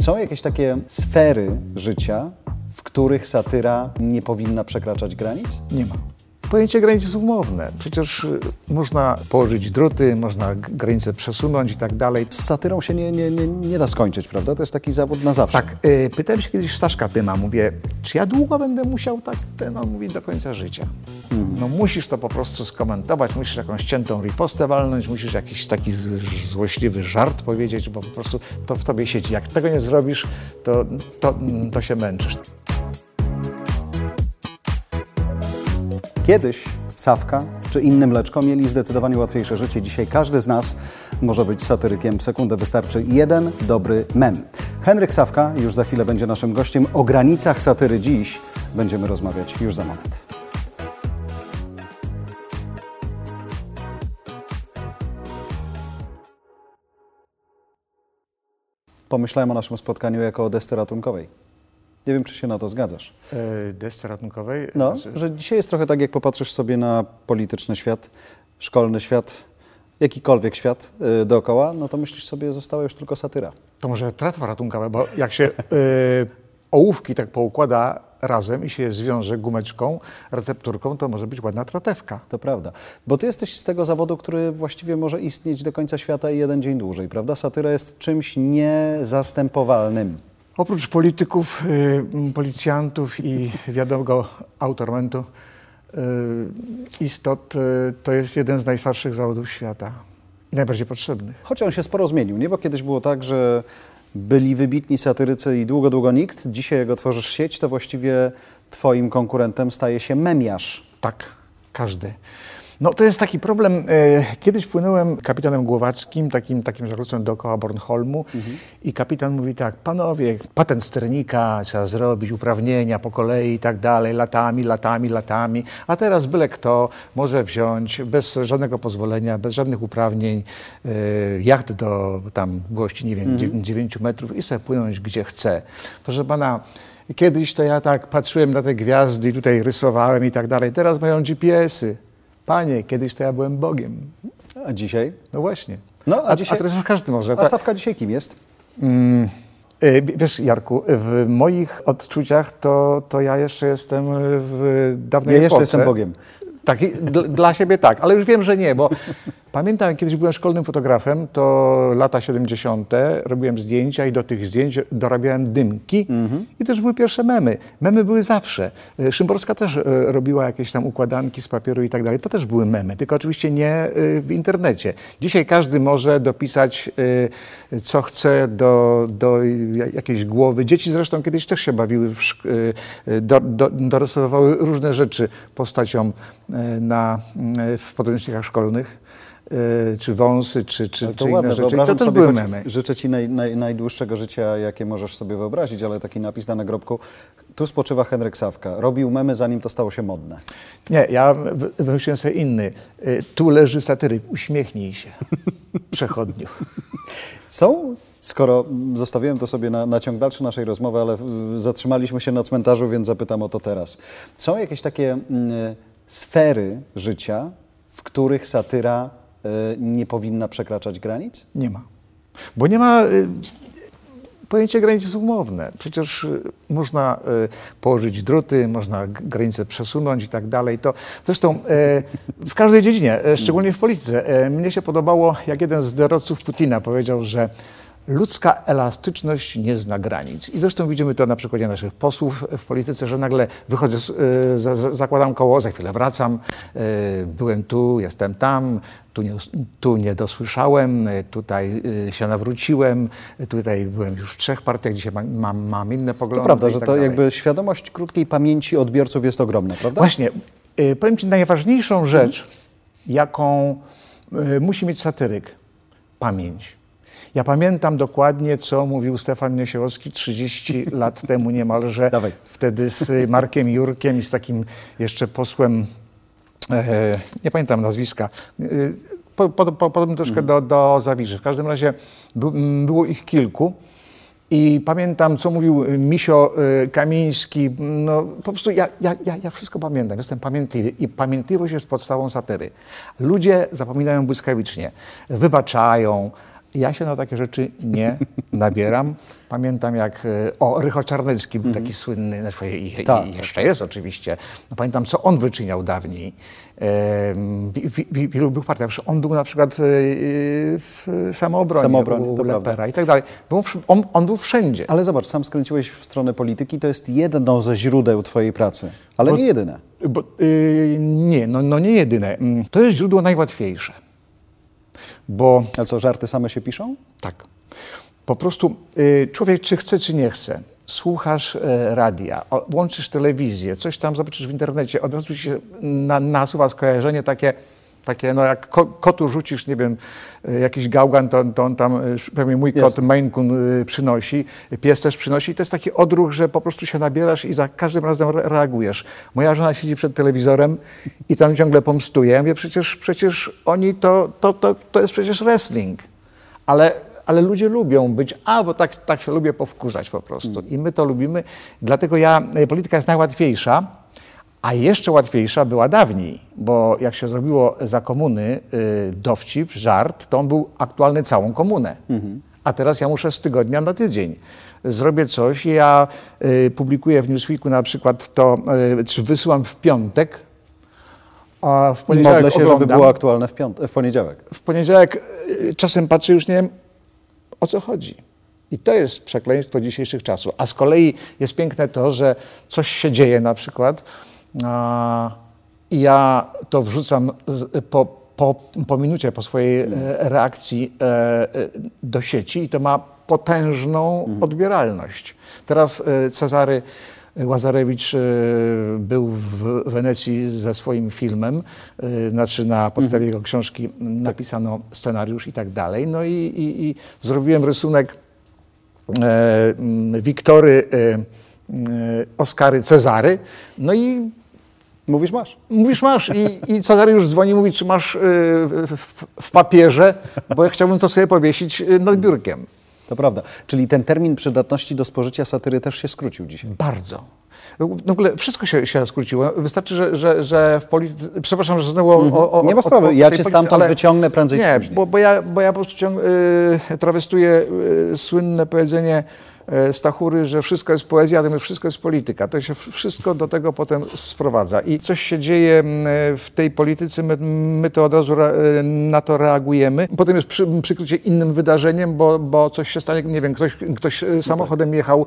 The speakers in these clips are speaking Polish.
Są jakieś takie sfery życia, w których satyra nie powinna przekraczać granic? Nie ma. Pojęcie granicy jest umowne. Przecież y, można położyć druty, można g- granice przesunąć i tak dalej. Z satyrą się nie, nie, nie, nie da skończyć, prawda? To jest taki zawód na zawsze. Tak, y, pytałem się kiedyś Staszka Tyma, mówię, czy ja długo będę musiał tak, ten, on mówi, do końca życia. No musisz to po prostu skomentować, musisz jakąś ciętą ripostę walnąć, musisz jakiś taki złośliwy żart powiedzieć, bo po prostu to w tobie siedzi. Jak tego nie zrobisz, to, to, to się męczysz. Kiedyś Sawka czy inny mleczko mieli zdecydowanie łatwiejsze życie. Dzisiaj każdy z nas może być satyrykiem. W sekundę wystarczy jeden dobry mem. Henryk Sawka już za chwilę będzie naszym gościem. O granicach satyry dziś będziemy rozmawiać już za moment. Pomyślałem o naszym spotkaniu jako o desce ratunkowej. Nie wiem, czy się na to zgadzasz. E, desce ratunkowej? No, Znaczy- że dzisiaj jest trochę tak, jak popatrzysz sobie na polityczny świat, szkolny świat, jakikolwiek świat y, dookoła, no to myślisz sobie, została już tylko satyra. To może tratwa ratunkowa, bo jak się y, ołówki tak poukłada razem i się zwiąże gumeczką, recepturką, to może być ładna tratewka. To prawda. Bo ty jesteś z tego zawodu, który właściwie może istnieć do końca świata i jeden dzień dłużej, prawda? Satyra jest czymś niezastępowalnym. Oprócz polityków, y, policjantów i wiadomego autormentu y, istot, y, to jest jeden z najstarszych zawodów świata i najbardziej potrzebnych. Choć on się sporo zmienił, nie? Bo kiedyś było tak, że byli wybitni satyrycy i długo, długo nikt. Dzisiaj jak otworzysz sieć, to właściwie twoim konkurentem staje się memiarz. Tak, każdy. No to jest taki problem. e, Kiedyś płynąłem kapitanem Głowackim, takim, takim żaglowcem dookoła Bornholmu i kapitan mówi tak, panowie, patent sternika trzeba zrobić, uprawnienia po kolei i tak dalej, latami, latami, latami, a teraz byle kto może wziąć bez żadnego pozwolenia, bez żadnych uprawnień e, jacht do tam długości, nie wiem, 9 metrów i sobie płynąć gdzie chce. Proszę pana, Kiedyś to ja tak patrzyłem na te gwiazdy tutaj rysowałem i tak dalej. Teraz mają GPS-y. Panie, kiedyś to ja byłem Bogiem. A dzisiaj? No właśnie. No, a a, dzisiaj- a teraz już każdy może. A Ta- Sawka dzisiaj kim jest? Mm, y, wiesz, Jarku, w moich odczuciach to, to ja jeszcze jestem w dawnej Ja jeszcze epoce. jestem Bogiem. Tak, dla siebie tak, ale już wiem, że nie, bo pamiętam, jak kiedyś byłem szkolnym fotografem, to lata 70. robiłem zdjęcia i do tych zdjęć dorabiałem dymki i też były pierwsze memy. Memy były zawsze. E, Szymborska też e, robiła jakieś tam układanki z papieru i tak dalej. To też były memy, tylko oczywiście nie e, w internecie. Dzisiaj każdy może dopisać, co chce do, do jakiejś głowy. Dzieci zresztą kiedyś też się bawiły, do, do, dorysowywały różne rzeczy postaciom na, e, w podręcznikach szkolnych, e, czy wąsy, czy, czy, Ale czy to inne ładne, rzeczy. I To wyobrażam też były memy. życzę Ci naj, naj, najdłuższego życia, jakie możesz sobie wyobrazić, ale taki napis na nagrobku, tu spoczywa Henryk Sawka. Robił memy, zanim to stało się modne. Nie, ja wy- wymyśliłem sobie inny. E, Tu leży satyryk, uśmiechnij się, przechodniu. Są, skoro zostawiłem to sobie na, na ciąg dalszy naszej rozmowy, ale zatrzymaliśmy się na cmentarzu, więc zapytam o to teraz. Są jakieś takie mm, sfery życia, w których satyra y, nie powinna przekraczać granic? Nie ma. Bo nie ma. y, Pojęcie granicy jest umowne. Przecież y, można położyć druty, można granice przesunąć i tak dalej. To zresztą e, w każdej dziedzinie, e, szczególnie w polityce. E, Mnie się podobało, jak jeden z doradców Putina powiedział, że ludzka elastyczność nie zna granic. I zresztą widzimy to na przykładzie naszych posłów w polityce, że nagle wychodzę, z, y, za, za, zakładam koło, za chwilę wracam, y, byłem tu, jestem tam, tu nie, tu nie dosłyszałem, y, tutaj y, się nawróciłem, y, tutaj byłem już w trzech partiach, dzisiaj mam, mam, mam inne poglądy. To prawda, że tak to dalej. jakby świadomość krótkiej pamięci odbiorców jest ogromna, prawda? Właśnie, y, powiem Ci najważniejszą rzecz, jaką y, musi mieć satyryk. Pamięć. Ja pamiętam dokładnie, co mówił Stefan Niesiełowski 30 lat temu niemalże. Dawaj. Wtedy z Markiem Jurkiem i z takim jeszcze posłem, e, nie pamiętam nazwiska, e, po, po, po, podobny troszkę do, do Zawiszy. W każdym razie m, było ich kilku. I pamiętam, co mówił Misio y, Kamiński. No, po prostu ja, ja, ja, ja wszystko pamiętam. Jestem pamiętliwy. I pamiętliwość jest podstawą satyry. Ludzie zapominają błyskawicznie, wybaczają. Ja się na takie rzeczy nie nabieram. Pamiętam jak, e, o, Rycho Czarnecki był taki słynny, znaczy, i, Tak. i jeszcze jest oczywiście. No, pamiętam, co on wyczyniał dawniej. W- wielu był partiach. On był na przykład e, w samoobronie, Samoobronie, u Lepera i tak dalej. On, on był wszędzie. Ale zobacz, sam skręciłeś w stronę polityki, to jest jedno ze źródeł twojej pracy, ale Bo- nie jedyne. Bo, y, nie, no, no nie jedyne. Mm, To jest źródło najłatwiejsze. Bo A co, żarty same się piszą? tak, po prostu y, człowiek czy chce, czy nie chce, słuchasz e, radia, o, łączysz telewizję, coś tam zobaczysz w internecie, od razu ci się na, nasuwa skojarzenie takie, takie no jak ko, kotu rzucisz, nie wiem, e, jakiś gałgan, to, to on tam, e, pewnie mój kot. Maine Coon y, przynosi, pies też przynosi. I to jest taki odruch, że po prostu się nabierasz i za każdym razem re- reagujesz. Moja żona siedzi przed telewizorem i tam ciągle pomstuje. Ja mówię, przecież, przecież oni to, to, to, to jest przecież wrestling. Ale, ale ludzie lubią być, a bo tak, tak się lubię powkurzać po prostu. I my to lubimy. Dlatego ja, polityka jest najłatwiejsza. A jeszcze łatwiejsza była dawniej, bo jak się zrobiło za komuny y, dowcip, żart, to on był aktualny całą komunę. A teraz ja muszę z tygodnia na tydzień. Zrobię coś, ja y, publikuję w Newsweeku na przykład to, y, czy wysyłam w piątek, a w poniedziałek modlę się, żeby oglądam. było aktualne w, piąt- w poniedziałek. W poniedziałek y, czasem patrzę, już nie wiem o co chodzi. I to jest przekleństwo dzisiejszych czasów. A z kolei jest piękne to, że coś się dzieje na przykład ja to wrzucam po, po, po minucie, po swojej e, reakcji e, e, do sieci i to ma potężną odbieralność. Teraz Cezary Łazarewicz był w Wenecji ze swoim filmem, znaczy na podstawie jego książki napisano scenariusz i tak dalej. No i, i, i zrobiłem rysunek Wiktory, Oskary, Cezary. No i Mówisz, masz. mówisz masz i, i Cezary już dzwoni, mówi, czy masz e, w, w, papierze, bo ja chciałbym to sobie powiesić e, nad biurkiem. To prawda. Czyli ten termin przydatności do spożycia satyry też się skrócił dzisiaj. Bardzo. W ogóle wszystko się, się skróciło. Wystarczy, że, że, że w polityce... Przepraszam, że znowu o, o, Nie ma sprawy. o- Ja cię stamtąd ale- wyciągnę prędzej czy Nie, później. bo, bo, ja, bo ja po prostu ciąg, y, trawestuję y, słynne powiedzenie y, Stachury, że wszystko jest poezja, natomiast wszystko jest polityka. To się wszystko do tego potem sprowadza. I coś się dzieje mm, w tej polityce, my, my to od razu y, na to reagujemy. Potem jest przy, przykrycie innym wydarzeniem, bo, bo coś się stanie, nie wiem, ktoś, ktoś samochodem jechał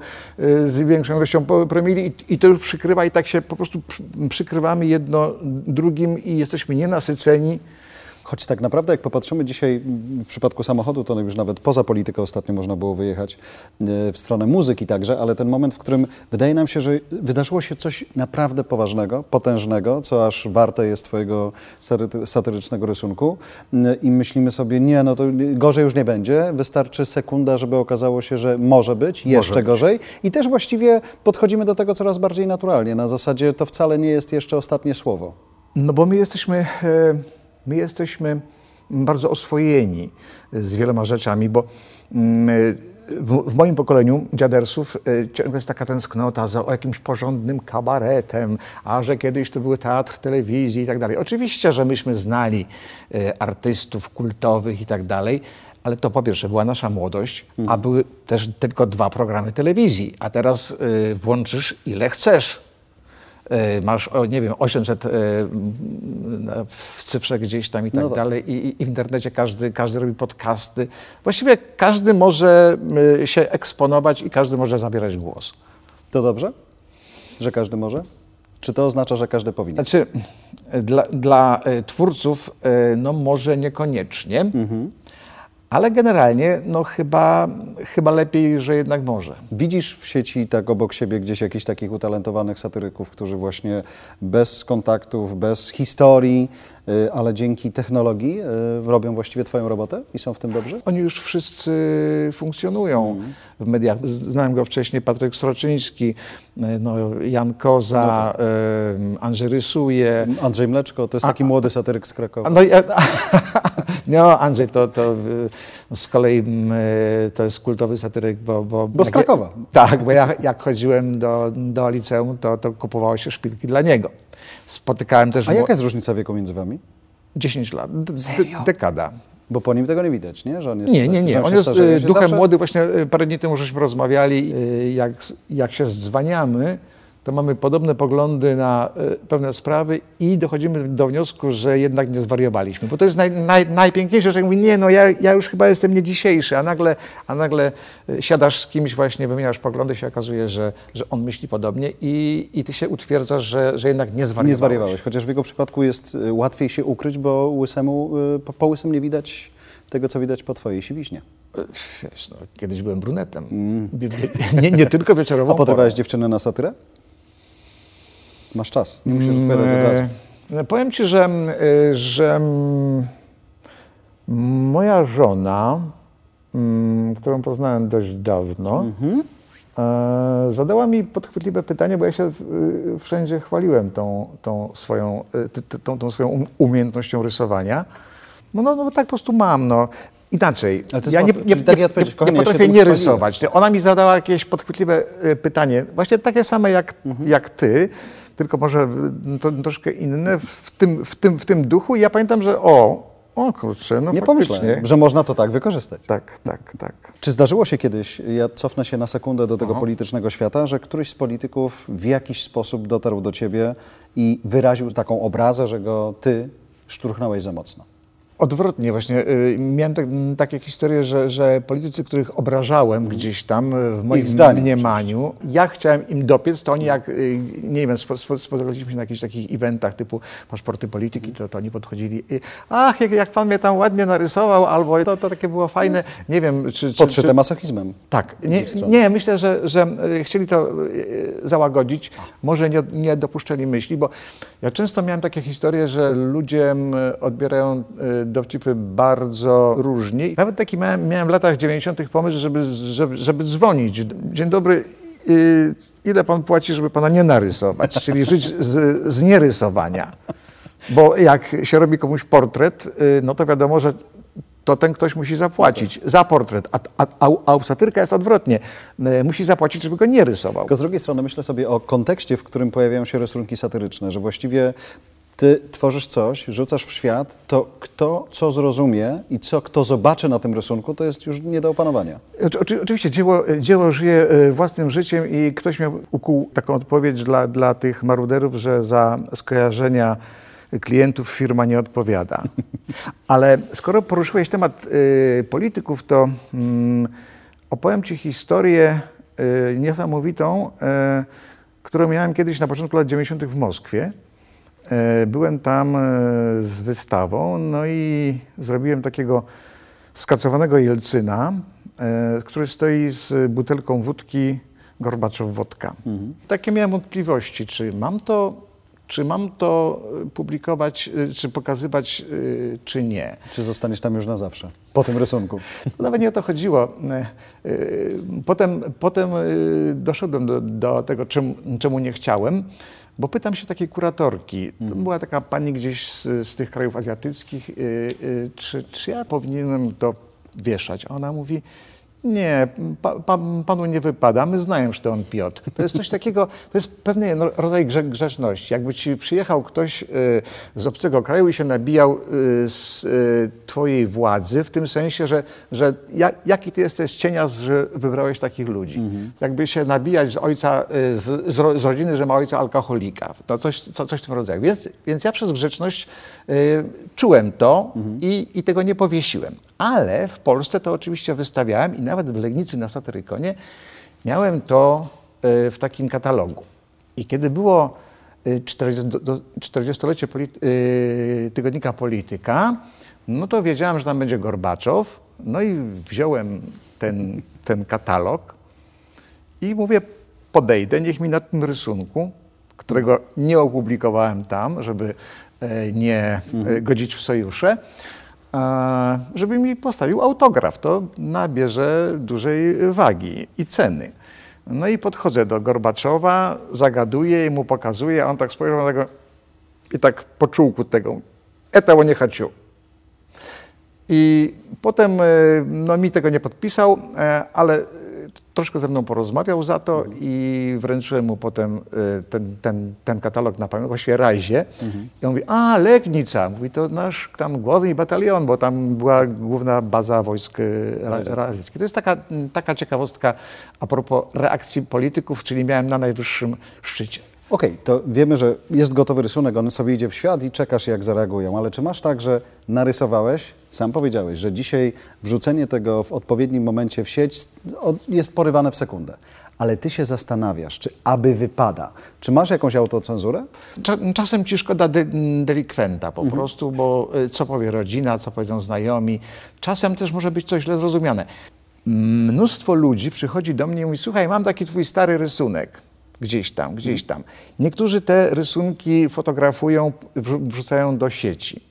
z większą ilością promili i, i to już przykrywa i tak się po prostu przy, przykrywamy jedno drugim i jesteśmy nienasyceni. Choć tak naprawdę, jak popatrzymy dzisiaj w przypadku samochodu, to już nawet poza politykę ostatnio można było wyjechać e, w stronę muzyki także, ale ten moment, w którym wydaje nam się, że wydarzyło się coś naprawdę poważnego, potężnego, co aż warte jest twojego satyry- satyrycznego rysunku i myślimy sobie, nie, no to gorzej już nie będzie, wystarczy sekunda, żeby okazało się, że może być, jeszcze być. gorzej i też właściwie podchodzimy do tego coraz bardziej naturalnie, na zasadzie to wcale nie jest jeszcze ostatnie słowo. No bo my jesteśmy, e, my jesteśmy bardzo oswojeni z wieloma rzeczami, bo mm, w, moim pokoleniu dziadersów e, ciągle jest taka tęsknota za jakimś porządnym kabaretem, a że kiedyś to był teatr telewizji i tak dalej. Oczywiście, że myśmy znali e, artystów kultowych i tak dalej, ale to po pierwsze była nasza młodość, a były też tylko dwa programy telewizji, a teraz e, włączysz ile chcesz. E, masz, nie wiem, 800 e, w cyfrze gdzieś tam i tak No tak. dalej. I, I w internecie każdy, każdy robi podcasty. Właściwie każdy może się eksponować i każdy może zabierać głos. To dobrze, że każdy może? Czy to oznacza, że każdy powinien? Znaczy, dla, dla e, twórców, no może niekoniecznie, ale generalnie, no chyba, chyba lepiej, że jednak może. Widzisz w sieci tak obok siebie gdzieś jakichś takich utalentowanych satyryków, którzy właśnie bez kontaktów, bez historii, ale dzięki technologii y, robią właściwie Twoją robotę i są w tym dobrzy? Oni już wszyscy funkcjonują w mediach. Znałem go wcześniej, Patryk Sroczyński, e, no, Jan Koza, e, Andrzej Rysuje. Andrzej Mleczko to jest taki młody satyryk z Krakowa. A No, i- no Andrzej to, to y, z kolei mm, y, to jest kultowy satyryk, bo... Bo, Bo z Krakowa. Tak, bo ja jak chodziłem do, do liceum, to, to kupowało się szpilki dla niego. Spotykałem też... A jaka jest różnica wieku między Wami? 10 lat, dekada. Bo po nim tego nie widać, nie? Że on jest, Nie, nie, że nie. On jest starzeje. Się duchem zawsze- młody. Właśnie e, parę dni temu żeśmy rozmawiali. e, Jak, jak się zwaniamy, to mamy podobne poglądy na e, pewne sprawy i dochodzimy do wniosku, że jednak nie zwariowaliśmy. Bo to jest naj, naj, najpiękniejsze, że mówi, nie, no ja, ja już chyba jestem nie dzisiejszy, a nagle, a nagle e, siadasz z kimś właśnie, wymieniasz poglądy, się okazuje, że, że on myśli podobnie i, i ty się utwierdzasz, że, że jednak nie zwariowałeś. Nie zwariowałeś, chociaż w jego przypadku jest y, łatwiej się ukryć, bo łysemu, po, po łysym nie widać tego, co widać po twojej siwiźnie. Wiesz, no, kiedyś byłem brunetem. Nie, nie tylko wieczorową A podrywałeś dziewczynę na satyrę? Masz czas, nie musisz odpowiadać od razu. E, Powiem ci, że, e, że mm, moja żona, mm, którą poznałem dość dawno, Mhm. e, zadała mi podchwytliwe pytanie, bo ja się wszędzie chwaliłem tą, tą, swoją, tą, tą swoją um- umiejętnością rysowania. No, no, no tak po prostu mam. No. Inaczej. Ja nie, nie, takiej nie, nie, kochanie, potrafię nie rysować. Ona mi zadała jakieś podchwytliwe e, pytanie, właśnie takie same jak, Mhm. jak ty, tylko może e, to, troszkę inne w tym, w, tym, w tym duchu. I ja pamiętam, że o, o kurczę, no Nie pomyślałem, że można to tak wykorzystać. Tak, tak, tak. Czy zdarzyło się kiedyś, ja cofnę się na sekundę do tego politycznego świata, że któryś z polityków w jakiś sposób dotarł do ciebie i wyraził taką obrazę, że go ty szturchnąłeś za mocno? Odwrotnie właśnie. y, Miałem tak, takie historie, że, że politycy, których obrażałem gdzieś tam y, w moim zdaniem mniemaniu, ja chciałem im dopiec, to oni jak, y, nie wiem, spo- spo- spotykaliśmy się na jakichś takich eventach typu paszporty polityki, to, to oni podchodzili i ach, jak, jak pan mnie tam ładnie narysował, albo to, to takie było fajne. Nie wiem, czy... czy, Podszyte czy masochizmem. tak, nie, nie myślę, że, że chcieli to załagodzić, może nie, nie dopuszczali myśli, bo ja często miałem takie historie, że ludzie odbierają dowcipy bardzo różnie. Nawet taki miałem, miałem w latach 90. pomysł, żeby, żeby, żeby dzwonić. Dzień dobry, y, ile pan płaci, żeby pana nie narysować, czyli żyć z, z nierysowania. Bo jak się robi komuś portret, y, no to wiadomo, że to ten ktoś musi zapłacić za portret, a, a, a, jest odwrotnie. Y, Musi zapłacić, żeby go nie rysował. Tylko z drugiej strony myślę sobie o kontekście, w którym pojawiają się rysunki satyryczne, że właściwie ty tworzysz coś, rzucasz w świat, to kto co zrozumie i co kto zobaczy na tym rysunku, to jest już nie do opanowania. Oczy- oczy- Oczywiście dzieło, dzieło żyje e, własnym życiem i ktoś miał ukuł taką odpowiedź dla, dla tych maruderów, że za skojarzenia klientów firma nie odpowiada. Ale skoro poruszyłeś temat e, polityków, to mm, opowiem Ci historię e, niesamowitą, e, którą miałem kiedyś na początku lat 90. w Moskwie. E, Byłem tam e, z wystawą, no i zrobiłem takiego skacowanego Jelcyna, e, który stoi z butelką wódki Gorbaczow wodka. Takie miałem wątpliwości, czy mam to, czy mam to publikować, czy pokazywać, czy nie. Czy zostaniesz tam już na zawsze, po tym rysunku? No, Nawet nie o to chodziło. Potem, potem doszedłem do, do tego, czemu, czemu nie chciałem, bo pytam się takiej kuratorki. To była taka pani gdzieś z, z tych krajów azjatyckich, e, e, czy, czy ja powinienem to wieszać? A ona mówi, nie, pa, pa, panu nie wypada, my znałem, że to on Piotr. To jest coś takiego, to jest pewien ro- rodzaj grze, grzeczności. Jakby ci przyjechał ktoś y, z obcego kraju i się nabijał y, z y, twojej władzy, w tym sensie, że, że ja, jaki ty jesteś cienia, że wybrałeś takich ludzi. Jakby się nabijać z ojca, z, z, ro, z rodziny, że ma ojca alkoholika. To coś, co, coś w tym rodzaju. Więc, więc ja przez grzeczność czułem to i, i tego nie powiesiłem. Ale w Polsce to oczywiście wystawiałem i nawet w Legnicy na Satyrykonie miałem to y, w takim katalogu. I kiedy było y, 40 do- do- 40-lecie polity- y, tygodnika Polityka, no to wiedziałem, że tam będzie Gorbaczow. No i wziąłem ten, ten katalog i mówię, podejdę, niech mi na tym rysunku, którego nie opublikowałem tam, żeby nie e, godzić w sojusze, a, żeby mi postawił autograf. To nabierze dużej wagi i ceny. No i podchodzę do Gorbaczowa, zagaduję i mu pokazuję, a on tak spojrzał na tego i tak po czułku tego, etało nie chaciu. I potem e, no, mi tego nie podpisał, e, ale e, troszkę ze mną porozmawiał za to i wręczyłem mu potem y, ten, ten, ten katalog na pamięć, właściwie Rajzie. I on mówi, a Legnica, mówi, to nasz tam główny batalion, bo tam była główna baza wojsk y, ra- radzieckich. To jest taka, taka ciekawostka a propos reakcji polityków, czyli miałem na najwyższym szczycie. Okej, to wiemy, że jest gotowy rysunek, on sobie idzie w świat i czekasz, jak zareagują. Ale czy masz tak, że narysowałeś, sam powiedziałeś, że dzisiaj wrzucenie tego w odpowiednim momencie w sieć jest porywane w sekundę. Ale ty się zastanawiasz, czy aby wypada. Czy masz jakąś autocenzurę? Cza- Czasem ci szkoda de- delikwenta po prostu, bo y, co powie rodzina, co powiedzą znajomi. Czasem też może być to źle zrozumiane. Mnóstwo ludzi przychodzi do mnie i mówi, słuchaj, mam taki twój stary rysunek. Gdzieś tam, gdzieś tam. Niektórzy te rysunki fotografują, wrzu- wrzucają do sieci.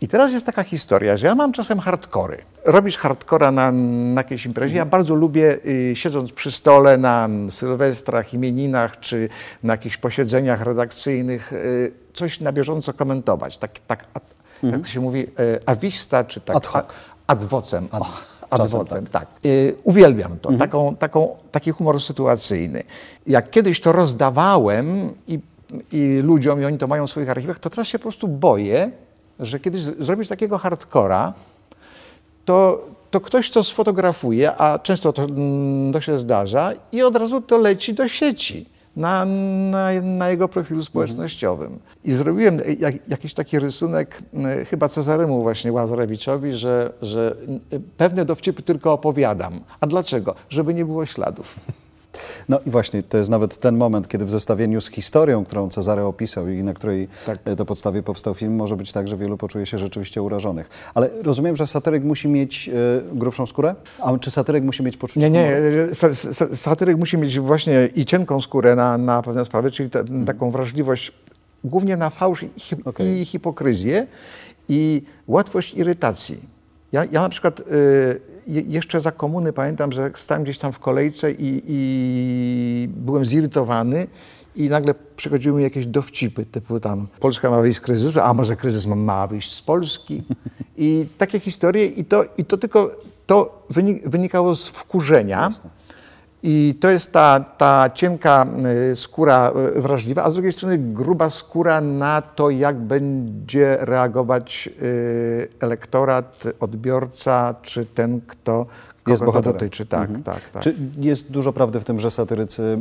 I teraz jest taka historia, że ja mam czasem hardkory. Robisz hardkora na, na jakiejś imprezie. Ja bardzo lubię, y, siedząc przy stole na sylwestrach, imieninach, czy na jakichś posiedzeniach redakcyjnych, y, coś na bieżąco komentować. Tak, tak ad, jak to się mówi, y, awista, czy tak Ad ad vocem. Ad, ad czasem vocem, tak. Y, uwielbiam to, taką, taką, taki humor sytuacyjny. Jak kiedyś to rozdawałem i, i ludziom, i oni to mają w swoich archiwach, to teraz się po prostu boję, że kiedyś zrobisz takiego hardcora, to, to ktoś to sfotografuje, a często to, mm, to się zdarza, i od razu to leci do sieci. Na, na, na jego profilu społecznościowym. I zrobiłem jak, jakiś taki rysunek, chyba Cezaremu właśnie Łazarewiczowi, że, że pewne dowcipy tylko opowiadam. A dlaczego? Żeby nie było śladów. No i właśnie, to jest nawet ten moment, kiedy w zestawieniu z historią, którą Cezary opisał i na której Tak. e, to podstawie powstał film, może być tak, że wielu poczuje się rzeczywiście urażonych. Ale rozumiem, że satyryk musi mieć e, grubszą skórę? A czy satyryk musi mieć poczucie Nie, nie, sa- satyryk musi mieć właśnie i cienką skórę na, na pewne sprawy, czyli ta, taką wrażliwość głównie na fałsz i, hi- Okej. i hipokryzję i łatwość irytacji. Ja, ja na przykład y, je- jeszcze za komuny pamiętam, że stałem gdzieś tam w kolejce i, i byłem zirytowany i nagle przychodziły mi jakieś dowcipy, typu tam Polska ma wyjść z kryzysu, a może kryzys ma, ma wyjść z Polski. I takie historie i to, i to tylko to wyni- wynikało z wkurzenia. I to jest ta, ta cienka y, skóra y, wrażliwa, a z drugiej strony gruba skóra na to, jak będzie reagować y, elektorat, odbiorca, czy ten, kto Jest bohaterem. dotyczy. Tak, tak, tak. Czy jest dużo prawdy w tym, że satyrycy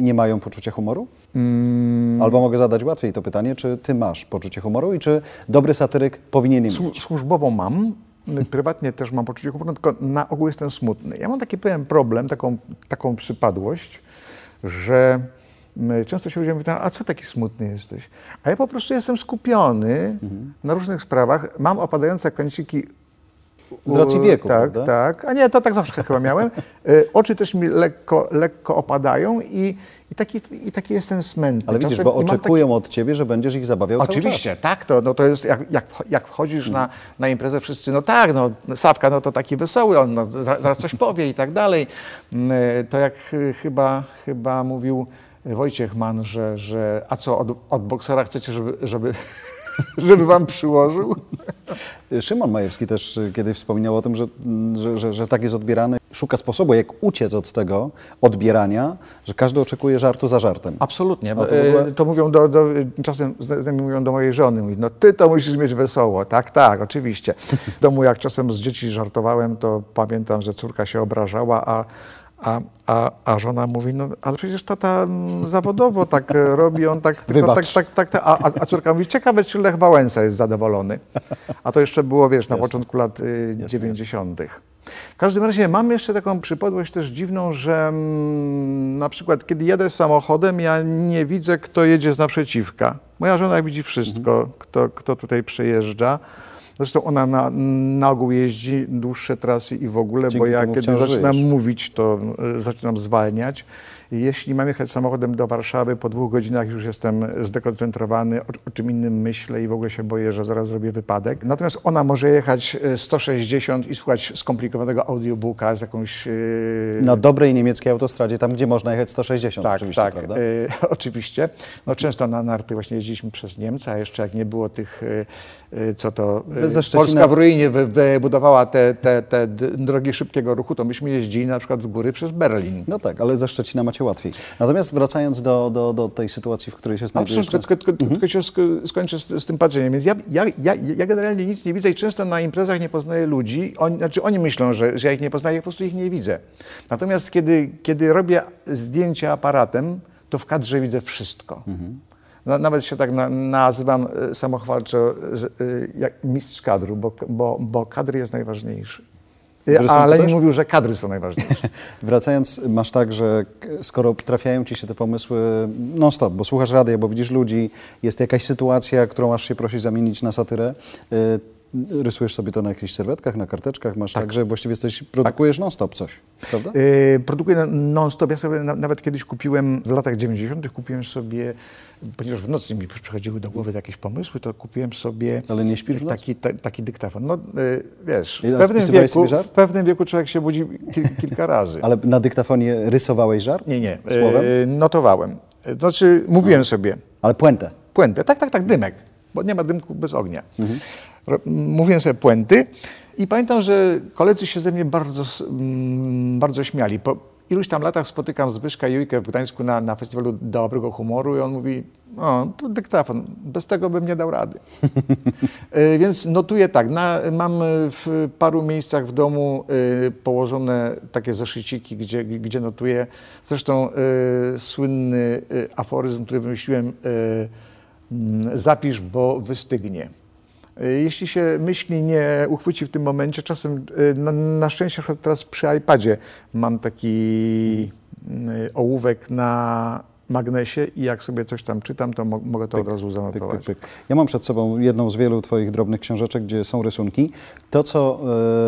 nie mają poczucia humoru? Mm. Albo mogę zadać łatwiej to pytanie, czy ty masz poczucie humoru i czy dobry satyryk powinien je mieć? Słu- Służbowo mam, prywatnie też mam poczucie humoru, tylko na ogół jestem smutny. Ja mam taki pewien problem, taką, taką przypadłość, że mm, często się ludzie mówią, a co taki smutny jesteś? A ja po prostu jestem skupiony na różnych sprawach, mam opadające kąciki Z racji wieku, Tak, prawda? tak. A nie, to tak zawsze chyba miałem. Y, Oczy też mi lekko, lekko opadają i, i, taki, i taki jestem smętny. Ale widzisz, bo mam taki- oczekują od ciebie, że będziesz ich zabawiał Oczywiście, cały czas. tak, to, no to jest jak, jak, jak wchodzisz na, na imprezę, wszyscy, no tak, no Sawka, no to taki wesoły, on no, zaraz, zaraz coś powie i tak dalej. Mm, To jak y, chyba, chyba mówił Wojciech Mann, że, że a co od, od boksera chcecie, żeby, żeby, żeby wam przyłożył? Szymon Majewski też y, kiedyś wspominał o tym, że, mm, że, że, że tak jest odbierany. Szuka sposobu, jak uciec od tego odbierania, że każdy oczekuje żartu za żartem. Absolutnie. To ogóle- e, to mówią do, do, czasem z z nami mówią do mojej żony, mówi, no ty to musisz mieć wesoło. Tak, tak, oczywiście. W domu jak czasem z dzieci żartowałem, to pamiętam, że córka się obrażała, a, a, a, a żona mówi, no ale przecież tata mm, zawodowo tak e, robi, on tak tylko tak, Wybacz. tak, tak, tak a, a- córka mówi, ciekawe czy Lech Wałęsa jest zadowolony. A to jeszcze było, wiesz, na Jasne. początku lat y, 90. W każdym razie mam jeszcze taką przypadłość też dziwną, że mm, na przykład kiedy jadę samochodem, ja nie widzę, kto jedzie z naprzeciwka. Moja żona widzi wszystko, kto, kto tutaj przejeżdża. Zresztą ona na, na ogół jeździ dłuższe trasy i w ogóle, bo Dzięki ja temu kiedy zaczynam żyjesz. mówić, to y, zaczynam zwalniać. Jeśli mam jechać samochodem do Warszawy, po dwóch godzinach już jestem zdekoncentrowany, o, o czym innym myślę i w ogóle się boję, że zaraz zrobię wypadek. Natomiast ona może jechać y, 160 i słuchać skomplikowanego audiobooka z jakąś... y, Na dobrej niemieckiej autostradzie, tam gdzie można jechać 160 tak, oczywiście, tak, prawda? y, oczywiście. No, często na narty właśnie jeździliśmy przez Niemcy, a jeszcze jak nie było tych, y, y, co to... Szczecina- Polska w ruinie wy- wybudowała te, te, te drogi szybkiego ruchu, to myśmy jeździli na przykład w góry przez Berlin. No tak, ale ze Szczecina macie łatwiej. Natomiast wracając do, do, do tej sytuacji, w której się znajdujesz. Absolutnie, tylko, tylko, tylko się sk- skończę z, z tym patrzeniem. Więc ja, ja, ja, ja generalnie nic nie widzę i często na imprezach nie poznaję ludzi. Oni, znaczy oni myślą, że, że ja ich nie poznaję, ja po prostu ich nie widzę. Natomiast kiedy, kiedy robię zdjęcia aparatem, to w kadrze widzę wszystko. Na, nawet się tak na, nazywam e, samochwalczo e, jak mistrz kadru, bo, bo, bo kadr jest najważniejszy. E, rysunku A Lenin też? mówił, że kadry są najważniejsze. Wracając, masz tak, że skoro trafiają ci się te pomysły non-stop, bo słuchasz radia, bo widzisz ludzi, jest jakaś sytuacja, którą aż się prosi zamienić na satyrę, y, rysujesz sobie to na jakichś serwetkach, na karteczkach, masz tak, że właściwie jesteś, produkujesz non-stop coś, prawda? Yy, produkuję non-stop. Ja sobie na, nawet kiedyś kupiłem, w latach 90. kupiłem sobie, ponieważ w nocy mi przychodziły do głowy jakieś pomysły, to kupiłem sobie Ale nie śpisz taki, ta, taki dyktafon. No yy, wiesz, w pewnym, wieku, w pewnym wieku człowiek się budzi kil, kilka razy. Ale na dyktafonie rysowałeś żart? Nie, nie, Słowem? yy, notowałem. Znaczy mówiłem sobie, Ale puentę. puentę. Tak, tak, tak, dymek, bo nie ma dymku bez ognia. Mhm. Mówiłem sobie puenty i pamiętam, że koledzy się ze mnie bardzo, bardzo śmiali. Po iluś tam latach spotykam Zbyszka Jujkę w Gdańsku na, na festiwalu dobrego humoru i on mówi, o, to dyktafon, bez tego bym nie dał rady. E, Więc notuję tak, na, mam w paru miejscach w domu y, położone takie zeszyciki, gdzie, gdzie notuję. Zresztą y, słynny aforyzm, który wymyśliłem, zapisz, bo wystygnie. Y, Jeśli się myśli nie uchwyci w tym momencie, czasem y, na, na szczęście teraz przy iPadzie mam taki y, ołówek na magnesie i jak sobie coś tam czytam, to mo- mogę to od razu Pyk, zanotować. pyk, pyk. Ja mam przed sobą jedną z wielu Twoich drobnych książeczek, gdzie są rysunki. To, co,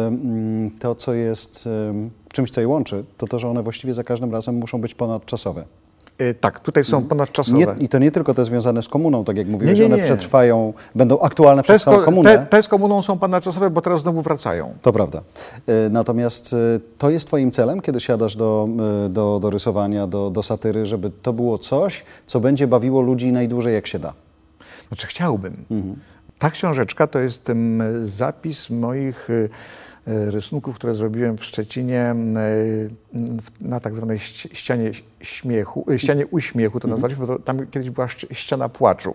e, mm, to, co jest e, czymś, co je łączy, to to, że one właściwie za każdym razem muszą być ponadczasowe. Y, Tak, tutaj są ponadczasowe. Nie, I to nie tylko te związane z komuną, tak jak mówiłeś, nie, one nie. przetrwają, będą aktualne przez całą ko- komunę. te, te z komuną są ponadczasowe, bo teraz znowu wracają. To prawda. E, Natomiast e, to jest Twoim celem, kiedy siadasz do, do, do rysowania, do, do satyry, żeby to było coś, co będzie bawiło ludzi najdłużej jak się da. Znaczy chciałbym. Ta książeczka to jest em, zapis moich y, y, rysunków, które zrobiłem w Szczecinie w- na tak zwanej ści- ścianie śmiechu, y, ścianie uśmiechu to nazwaliśmy, bo to, tam kiedyś była ściana płaczu.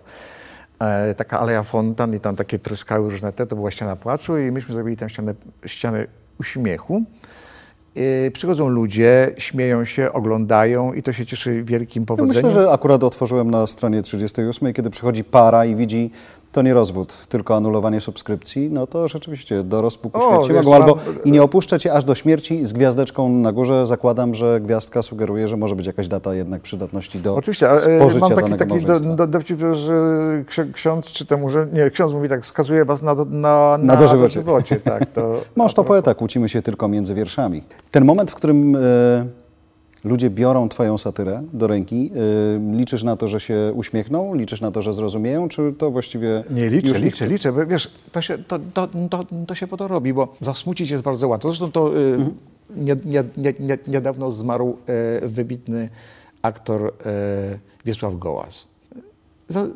E, taka aleja fontan i tam takie tryskały różne te, to była ściana płaczu i myśmy zrobili tam ścianę, ścianę uśmiechu. Przychodzą ludzie, śmieją się, oglądają i to się cieszy wielkim Ja powodzeniem. myślę, że akurat otworzyłem na stronie 38, kiedy przychodzi para i widzi, to nie rozwód, tylko anulowanie subskrypcji, no to rzeczywiście do rozpuku O, śmierci wiesz, mogą, albo mam- i nie opuszczę cię aż do śmierci z gwiazdeczką na górze. Zakładam, że gwiazdka sugeruje, że może być jakaś data jednak przydatności do Oczywiście, a, e, spożycia mam taki, taki do, do, dowcip, że ksi- ksiądz czy temu, że nie, ksiądz mówi tak, skazuje was na, do- na, Na dożywocie. dożywocie, tak, to, Mąż to poeta, kłócimy się tylko między wierszami. Ten moment, w którym e, ludzie biorą twoją satyrę do ręki, e, liczysz na to, że się uśmiechną, liczysz na to, że zrozumieją, czy to właściwie Nie, liczę, już liczę, liczę. bo Wiesz, to się, to, to, to, to się po to robi, bo zasmucić jest bardzo łatwo. Zresztą to y, nie, nie, nie, nie, niedawno zmarł e, wybitny aktor e, Wiesław Gołas. Za,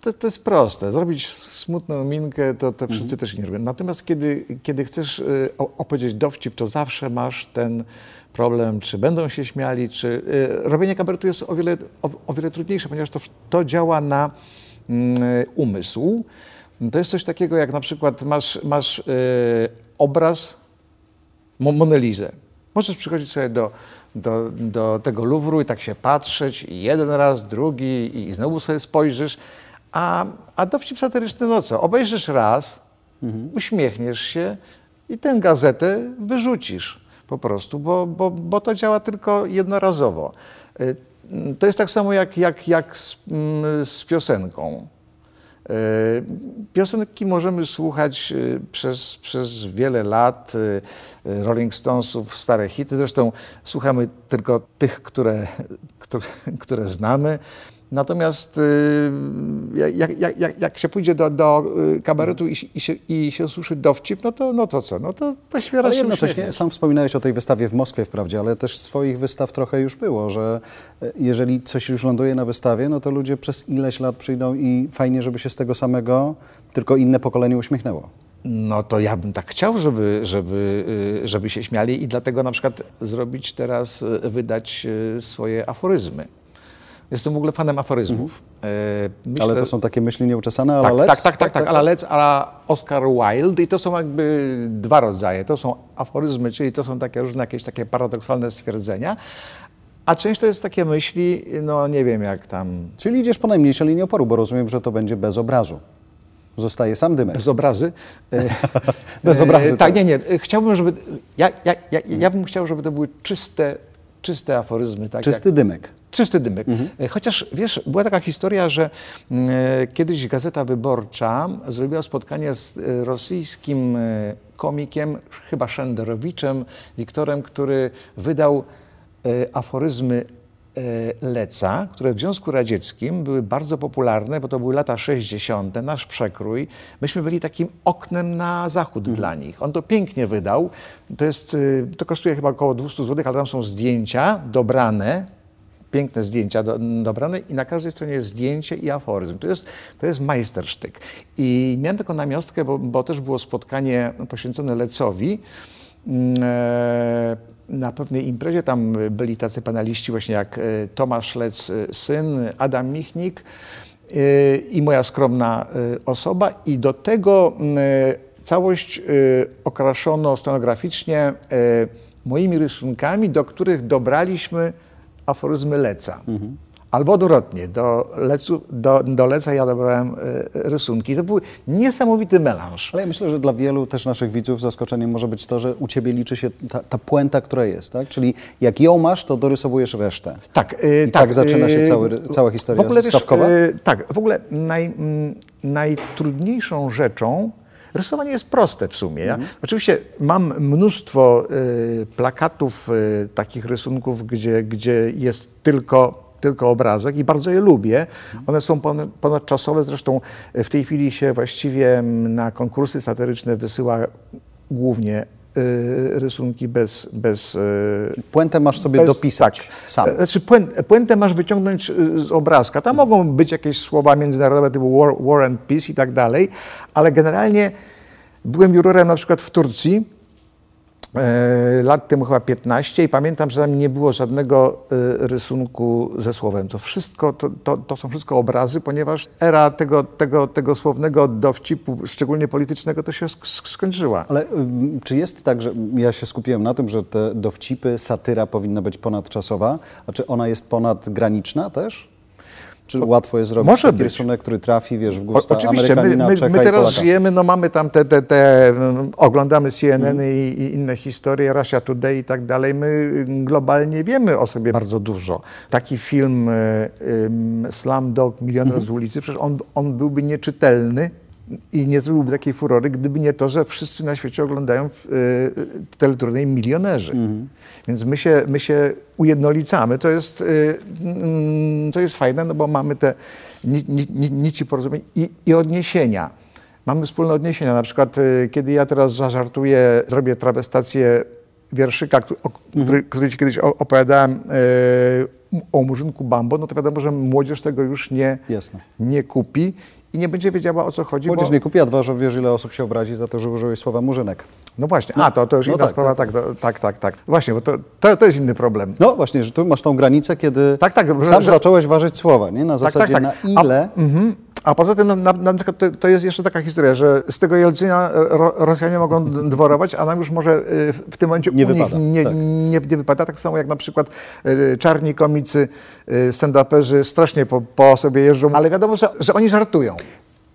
to, to jest proste. Zrobić smutną minkę, to, to wszyscy też nie robią. Natomiast kiedy, kiedy chcesz y, opowiedzieć dowcip, to zawsze masz ten problem, czy będą się śmiali, czy... y, Robienie kabaretu jest o wiele, o, o wiele trudniejsze, ponieważ to, to działa na mm, umysł. To jest coś takiego, jak na przykład masz, masz y, obraz Mo- Monelizę. Możesz przychodzić sobie do, do, do tego Luwru i tak się patrzeć i jeden raz, drugi i znowu sobie spojrzysz, a, a dowcip satyryczny no co? Obejrzysz raz, uśmiechniesz się i tę gazetę wyrzucisz po prostu, bo, bo, bo to działa tylko jednorazowo. Y, To jest tak samo jak, jak, jak z, mm, z piosenką. E, Piosenki możemy słuchać e, przez, przez wiele lat, Rolling Stonesów, stare hity. Zresztą słuchamy tylko tych, które, które, które znamy. Natomiast jak, jak, jak, jak się pójdzie do, do e, kabaretu i, się- i, się, i się słyszy dowcip, no to, no to co? No to właściwie raz jednocześnie sam wspominałeś o tej wystawie w Moskwie wprawdzie, ale też swoich wystaw trochę już było, że e, jeżeli coś już ląduje na wystawie, no to ludzie przez ileś lat przyjdą i fajnie, żeby się z tego samego, tylko inne pokolenie uśmiechnęło. No to ja bym tak chciał, żeby, żeby, y, żeby się śmiali i dlatego na przykład zrobić teraz, y, wydać y, swoje aforyzmy. Jestem w ogóle fanem aforyzmów. E, Myślę, Ale to są takie myśli nieuczesane, ale tak, lec? tak, tak, tak, tak, ala lec, ala Oscar Wilde i to są jakby dwa rodzaje. To są aforyzmy, czyli to są takie różne jakieś takie paradoksalne stwierdzenia, a część to jest takie myśli, no nie wiem jak tam, Czyli idziesz po najmniejszej linii oporu, bo rozumiem, że to będzie bez obrazu. Zostaje sam dymek. bez obrazy. E, Bez e, obrazy, Tak, tak. nie, nie. Chciałbym, żeby, ja, ja, ja, ja bym chciał, żeby to były czyste, czyste aforyzmy. Tak Czysty dymek. Czysty dymek. E, Chociaż wiesz, była taka historia, że mm, e, kiedyś Gazeta Wyborcza zrobiła spotkanie z e, rosyjskim komikiem, chyba Szenderowiczem, Wiktorem, który wydał aforyzmy Leca, które w Związku Radzieckim były bardzo popularne, bo to były lata 60., nasz przekrój. Myśmy byli takim oknem na zachód dla nich. On to pięknie wydał. To, jest, y, to kosztuje chyba około 200 zł, ale tam są zdjęcia dobrane, piękne zdjęcia do, dobrane i na każdej stronie jest zdjęcie i aforyzm. To jest, to jest majstersztyk. I miałem taką namiastkę, bo, bo też było spotkanie poświęcone Lecowi. Mm, e, na pewnej imprezie. Tam byli tacy paneliści właśnie jak e, Tomasz Lec, e, syn, Adam Michnik e, i moja skromna osoba. I do tego całość okraszono scenograficznie moimi rysunkami, do których dobraliśmy aforyzmy Leca. Albo odwrotnie, do, lecu, do, do Leca ja dobrałem e, rysunki. To był niesamowity melanż. Ale ja myślę, że dla wielu też naszych widzów zaskoczeniem może być to, że u Ciebie liczy się ta, ta puenta, która jest, tak? Czyli jak ją masz, to dorysowujesz resztę. Tak, e, I tak zaczyna się cały- cała historia w ogóle, Sawkowa? e, tak, w ogóle naj, mm, najtrudniejszą rzeczą, rysowanie jest proste w sumie. Ja, Mhm. Oczywiście mam mnóstwo e, plakatów, e, takich rysunków, gdzie, gdzie jest tylko tylko obrazek i bardzo je lubię. One są ponad, ponadczasowe, zresztą e, w tej chwili się właściwie mm, na konkursy satyryczne wysyła głównie e, rysunki bez, bez e, Puentę masz sobie bez- dopisać tak. sam. Znaczy puent, puentę masz wyciągnąć z obrazka. Tam mogą być jakieś słowa międzynarodowe typu war, war and peace i tak dalej, ale generalnie byłem jurorem na przykład w Turcji lat temu chyba 15 i pamiętam, że tam nie było żadnego e, rysunku ze słowem. To wszystko, to, to, to są wszystko obrazy, ponieważ era tego, tego, tego słownego dowcipu, szczególnie politycznego, to się sk- skończyła. Ale czy jest tak, że ja się skupiłem na tym, że te dowcipy, satyra powinna być ponadczasowa, a czy ona jest ponadgraniczna też? Czy łatwo jest zrobić może taki być. rysunek, który trafi, wiesz, w O, gusta oczywiście, my, my, my teraz żyjemy, no mamy tam te, te, te mm, oglądamy CNN Mhm. i, i inne historie, Russia Today i tak dalej. My mm, globalnie wiemy o sobie bardzo dużo. Taki film y, ym, Slumdog, Milioner Mhm. z ulicy, przecież on, on byłby nieczytelny i nie zrobiłby takiej furory, gdyby nie to, że wszyscy na świecie oglądają y, y, teleturniej milionerzy. Mhm. Więc my się, my się ujednolicamy. To jest, y, mm, co jest fajne, no bo mamy te ni, ni, ni, nici porozumień i, i odniesienia. Mamy wspólne odniesienia. Na przykład, y, kiedy ja teraz zażartuję, zrobię trawestację wierszyka, który, o, który, który ci kiedyś opowiadałem y, o Murzynku Bambo, no to wiadomo, że młodzież tego już nie, Jasne. nie kupi i nie będzie wiedziała, o co chodzi. Młodzież bo, nie kupi, a dwa, że wiesz, ile osób się obrazi za to, że użyłeś słowa murzynek. No właśnie, a to, to już no inna tak, sprawa, tak, tak, tak, tak, tak. Właśnie, bo to, to, to jest inny problem. No właśnie, że tu masz tą granicę, kiedy Tak, tak, sam że- zacząłeś ważyć słowa, nie? Na zasadzie na ile... A, mhm. A poza tym na, na przykład to, to jest jeszcze taka historia, że z tego Jelcyna ro, Rosjanie mogą dworować, a nam już może y, w, w tym momencie Nie u nich wypada, nie, tak. nie, nie wypada. Tak samo jak na przykład y, czarni komicy, y, stand-uperzy strasznie po, po sobie jeżdżą, ale wiadomo, że, że oni żartują.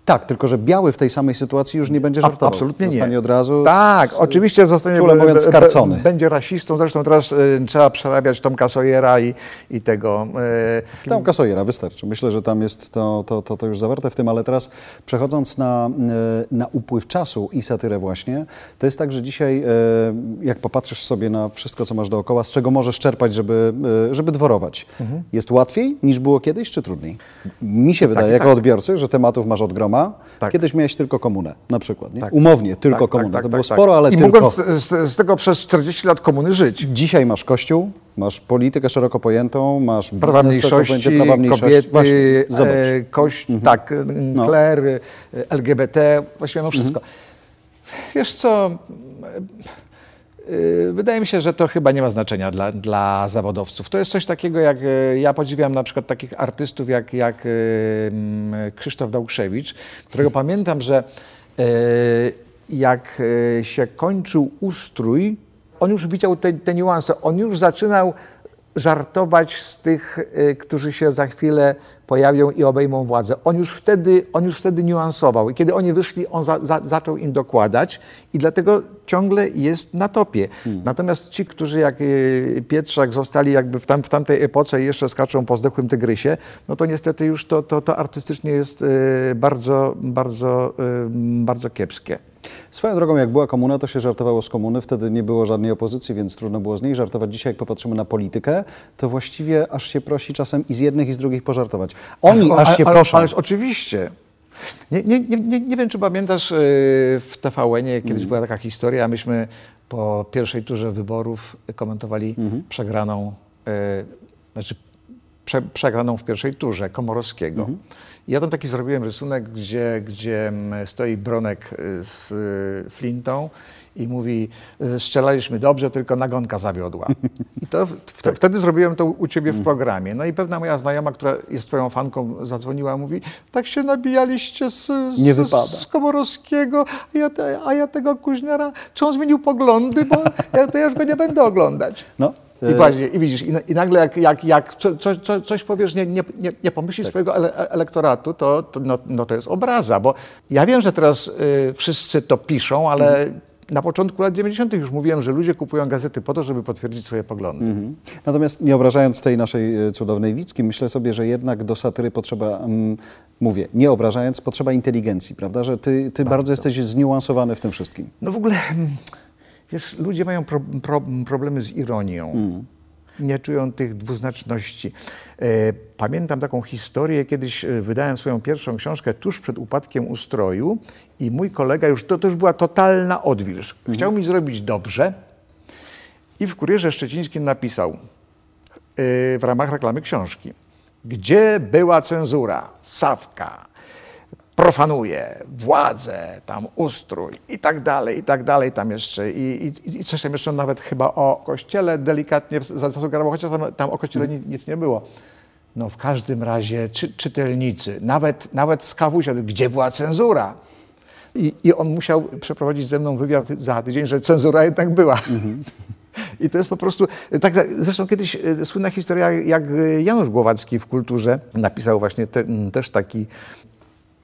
Tak, tylko że biały w tej samej sytuacji już nie będzie żartował. Absolutnie nie. Zostanie od razu... Tak, z- oczywiście zostanie czule mówiąc, skarcony. Będzie rasistą, zresztą teraz y, trzeba przerabiać Tomka Sawyera i, i tego. y, Tam Kasojera wystarczy. Myślę, że tam jest to, to, to, to już zawarte w tym, ale teraz przechodząc na, e, na upływ czasu i satyrę właśnie, to jest tak, że dzisiaj e, jak popatrzysz sobie na wszystko, co masz dookoła, z czego możesz czerpać, żeby, e, żeby dworować, jest łatwiej niż było kiedyś, czy trudniej? Mi się wydaje, i jako tak. odbiorcy, że tematów masz od groma. Tak. Kiedyś miałeś tylko komunę, na przykład. Nie? Tak. Umownie, tylko tak, komunę. tak, to tak, było tak, sporo, tak. ale I tylko... mogłem z, z, tego przez 40 lat komuny żyć. Dzisiaj masz kościół, masz politykę szeroko pojętą, masz prawa mniejszości, prawa mniejszości. kobiety, Właśnie, zobacz. e, kość, tak, No. kler, e, LGBT, właściwie no wszystko. Wiesz co, wydaje mi się, że to chyba nie ma znaczenia dla, dla zawodowców. To jest coś takiego, jak y, ja podziwiam na przykład takich artystów jak, jak y, mm, Krzysztof Dałkrzewicz, którego pamiętam, że jak się kończył ustrój, on już widział te, te niuanse, on już zaczynał żartować z tych, którzy się za chwilę pojawią i obejmą władzę. On już wtedy, on już wtedy niuansował i kiedy oni wyszli, on za, za, zaczął im dokładać i dlatego ciągle jest na topie. Natomiast ci, którzy jak y, Pietrzak zostali jakby w, tam, w tamtej epoce i jeszcze skaczą po zdechłym tygrysie, no to niestety już to, to, to artystycznie jest y, bardzo, bardzo, y, bardzo kiepskie. Swoją drogą, jak była komuna, to się żartowało z komuny, wtedy nie było żadnej opozycji, więc trudno było z niej żartować. Dzisiaj, jak popatrzymy na politykę, to właściwie aż się prosi czasem i z jednych, i z drugich pożartować. Oni Ale- aż się ale- proszą. Ależ oczywiście. Nie, nie, nie, nie, wiem, czy pamiętasz yy, w TVN-ie kiedyś Mhm. była taka historia, myśmy po pierwszej turze wyborów komentowali Mhm. przegraną, yy, znaczy prze, przegraną w pierwszej turze Komorowskiego. Mhm. Ja tam taki zrobiłem rysunek, gdzie, gdzie mm, stoi Bronek y, z y, flintą i mówi, y, strzelaliśmy dobrze, tylko nagonka zawiodła. I to Tak. wtedy zrobiłem to u ciebie Mhm. w programie. No i pewna moja znajoma, która jest twoją fanką, zadzwoniła, mówi, tak się nabijaliście z, z, Nie wypada. z Komorowskiego, a ja, te, a ja tego Kuźniara, czy on zmienił poglądy, bo ja, to ja już go nie będę oglądać. No, I e, właśnie, i widzisz, i, na- i nagle jak, jak, jak co, co, co, coś powiesz, nie, nie, nie, nie pomyślisz swojego ele, e- elektoratu, to, to, no, no to jest obraza, bo ja wiem, że teraz y, wszyscy to piszą, ale na początku lat 90. już mówiłem, że ludzie kupują gazety po to, żeby potwierdzić swoje poglądy. Mhm. Natomiast nie obrażając tej naszej e, cudownej Wicki, myślę sobie, że jednak do satyry potrzeba, mm, mówię, nie obrażając, potrzeba inteligencji, prawda? Że ty, ty bardzo. jesteś zniuansowany w tym wszystkim. No w ogóle, mm, ludzie mają pro, pro, problemy z ironią. Nie czują tych dwuznaczności. E, Pamiętam taką historię, kiedyś e, wydałem swoją pierwszą książkę tuż przed upadkiem ustroju i mój kolega, już to, to już była totalna odwilż. Chciał mi zrobić dobrze i w Kurierze Szczecińskim napisał e, w ramach reklamy książki. Gdzie była cenzura? Sawka profanuje władzę, tam ustrój i tak dalej, i tak dalej, tam jeszcze i, i, i coś tam jeszcze nawet chyba o kościele delikatnie za- zasugerował, chociaż tam, tam o kościele ni- nic nie było. No w każdym razie czy, czytelnicy, nawet, nawet z kawusia, gdzie była cenzura? I, I on musiał przeprowadzić ze mną wywiad za tydzień, że cenzura jednak była. I to jest po prostu, tak, zresztą kiedyś e, słynna historia, jak Janusz Głowacki w kulturze napisał właśnie te, też taki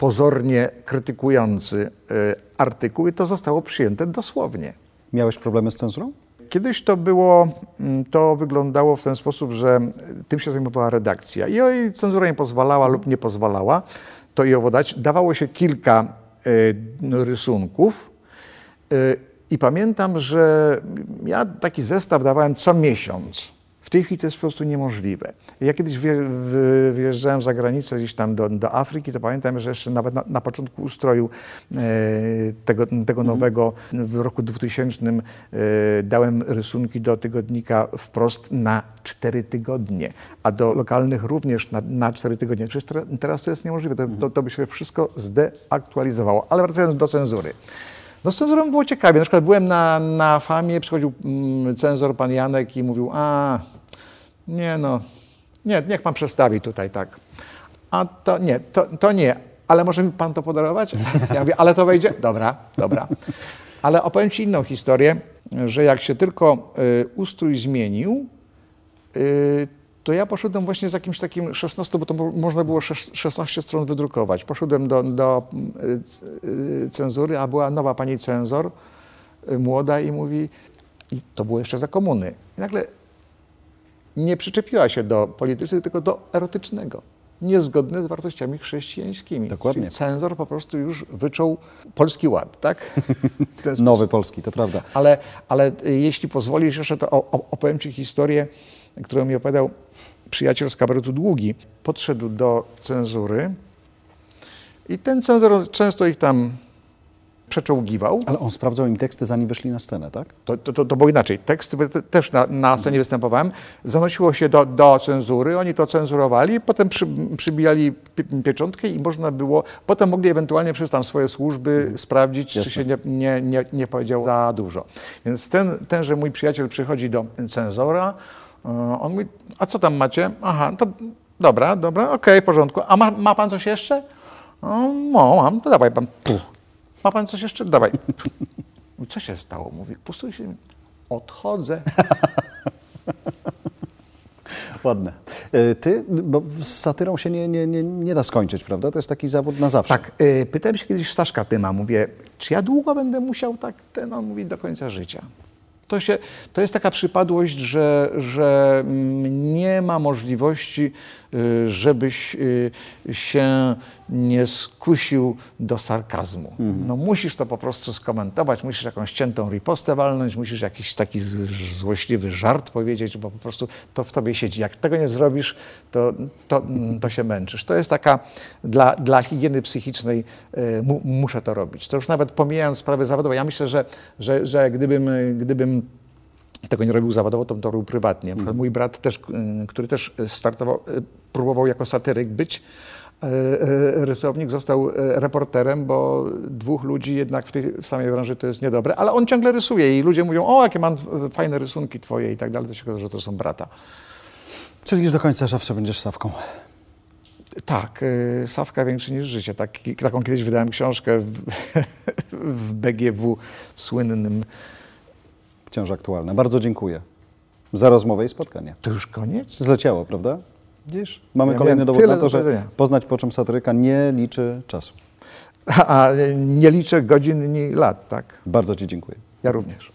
pozornie krytykujący e, artykuł i to zostało przyjęte dosłownie. Miałeś problemy z cenzurą? Kiedyś to było, mm, to wyglądało w ten sposób, że tym się zajmowała redakcja i oj, cenzura nie pozwalała lub nie pozwalała to i owo dać. Dawało się kilka e, no, rysunków e, i pamiętam, że ja taki zestaw dawałem co miesiąc. W tej chwili to jest po prostu niemożliwe. Ja kiedyś wyjeżdżałem za granicę gdzieś tam do, do Afryki, to pamiętam, że jeszcze nawet na, na początku ustroju e, tego, tego nowego w roku 2000 e, dałem rysunki do tygodnika wprost na cztery tygodnie, a do lokalnych również na, na cztery tygodnie. Przecież teraz, to jest niemożliwe, to, to, to by się wszystko zdeaktualizowało. Ale wracając do cenzury. No z cenzurą było ciekawie. Na przykład byłem na, na famie, przychodził mm, cenzor, pan Janek i mówił, a nie no, nie, niech pan przestawi tutaj tak. A to nie, to, to nie, ale może mi pan to podarować? Ja mówię, ale to wejdzie? Dobra, dobra. Ale opowiem ci inną historię, że jak się tylko y, ustrój zmienił, y, to ja poszedłem właśnie z jakimś takim 16, bo to mo- można było szes- 16 stron wydrukować. Poszedłem do, do y, y, cenzury, a była nowa pani cenzor, y, młoda i mówi, i to było jeszcze za komuny. I nagle nie przyczepiła się do politycznego, tylko do erotycznego. Niezgodne z wartościami chrześcijańskimi. Dokładnie. Czyli cenzor po prostu już wyczuł polski ład, tak? Nowy polski, to prawda. Ale, ale jeśli pozwolisz jeszcze, to opowiem Ci historię, którą mi opowiadał przyjaciel z kabaretu Długi. Podszedł do cenzury i ten cenzor często ich tam przeczołgiwał. Ale on sprawdzał im teksty, zanim wyszli na scenę, tak? To, to, to, to było inaczej. Tekst te- też na, na scenie występowałem. Zanosiło się do, do cenzury, oni to cenzurowali, potem przy, przybijali pie- pieczątkę i można było, potem mogli ewentualnie przez tam swoje służby sprawdzić, Jasne. czy się nie, nie, nie, nie powiedział za dużo. Więc ten, tenże mój przyjaciel przychodzi do cenzora, on mówi, a co tam macie? Aha, to dobra, dobra, okej, w porządku. A ma, ma pan coś jeszcze? No, mam, to dawaj pan. Puh. Ma pan coś jeszcze? Dawaj. Mówi, Co się stało? Mówi, pustuj się. Odchodzę. Ładne. E, Ty, bo z satyrą się nie, nie, nie, nie da skończyć, prawda? To jest taki zawód na zawsze. Tak, y, pytałem się kiedyś Staszka Tyma, mówię, czy ja długo będę musiał tak, ten, on mówi, do końca życia. To, się, to jest taka przypadłość, że, że mm, nie ma możliwości, żebyś y, się nie skusił do sarkazmu. No musisz to po prostu skomentować, musisz jakąś ciętą ripostę walnąć, musisz jakiś taki złośliwy żart powiedzieć, bo po prostu to w tobie siedzi. Jak tego nie zrobisz, to, to, to się męczysz. To jest taka, dla, dla higieny psychicznej y, mu, muszę to robić. To już nawet pomijając sprawy zawodowe. Ja myślę, że, że, że gdybym, y, gdybym tego nie robił zawodowo, to to robił prywatnie. Przykład Mój brat też, y, który też startował, y, próbował jako satyryk być, y, rysownik, został reporterem, bo dwóch ludzi jednak w tej w samej branży to jest niedobre, ale on ciągle rysuje i ludzie mówią, o jakie mam fajne rysunki twoje i tak dalej, to się okaże, że to są brata. Czyli już do końca zawsze będziesz Sawką. Tak, y, Sawka większy niż życie. Tak, taką kiedyś wydałem książkę w, w BGW słynnym. Wciąż aktualne. Bardzo dziękuję za rozmowę i spotkanie. To już koniec? Zleciało, prawda? Widzisz? Mamy Ja kolejny dowód na to, że powiedzenia. poznać po czym satyryka nie liczy czasu. A nie liczę godzin ni lat, tak? Bardzo Ci dziękuję. Ja również.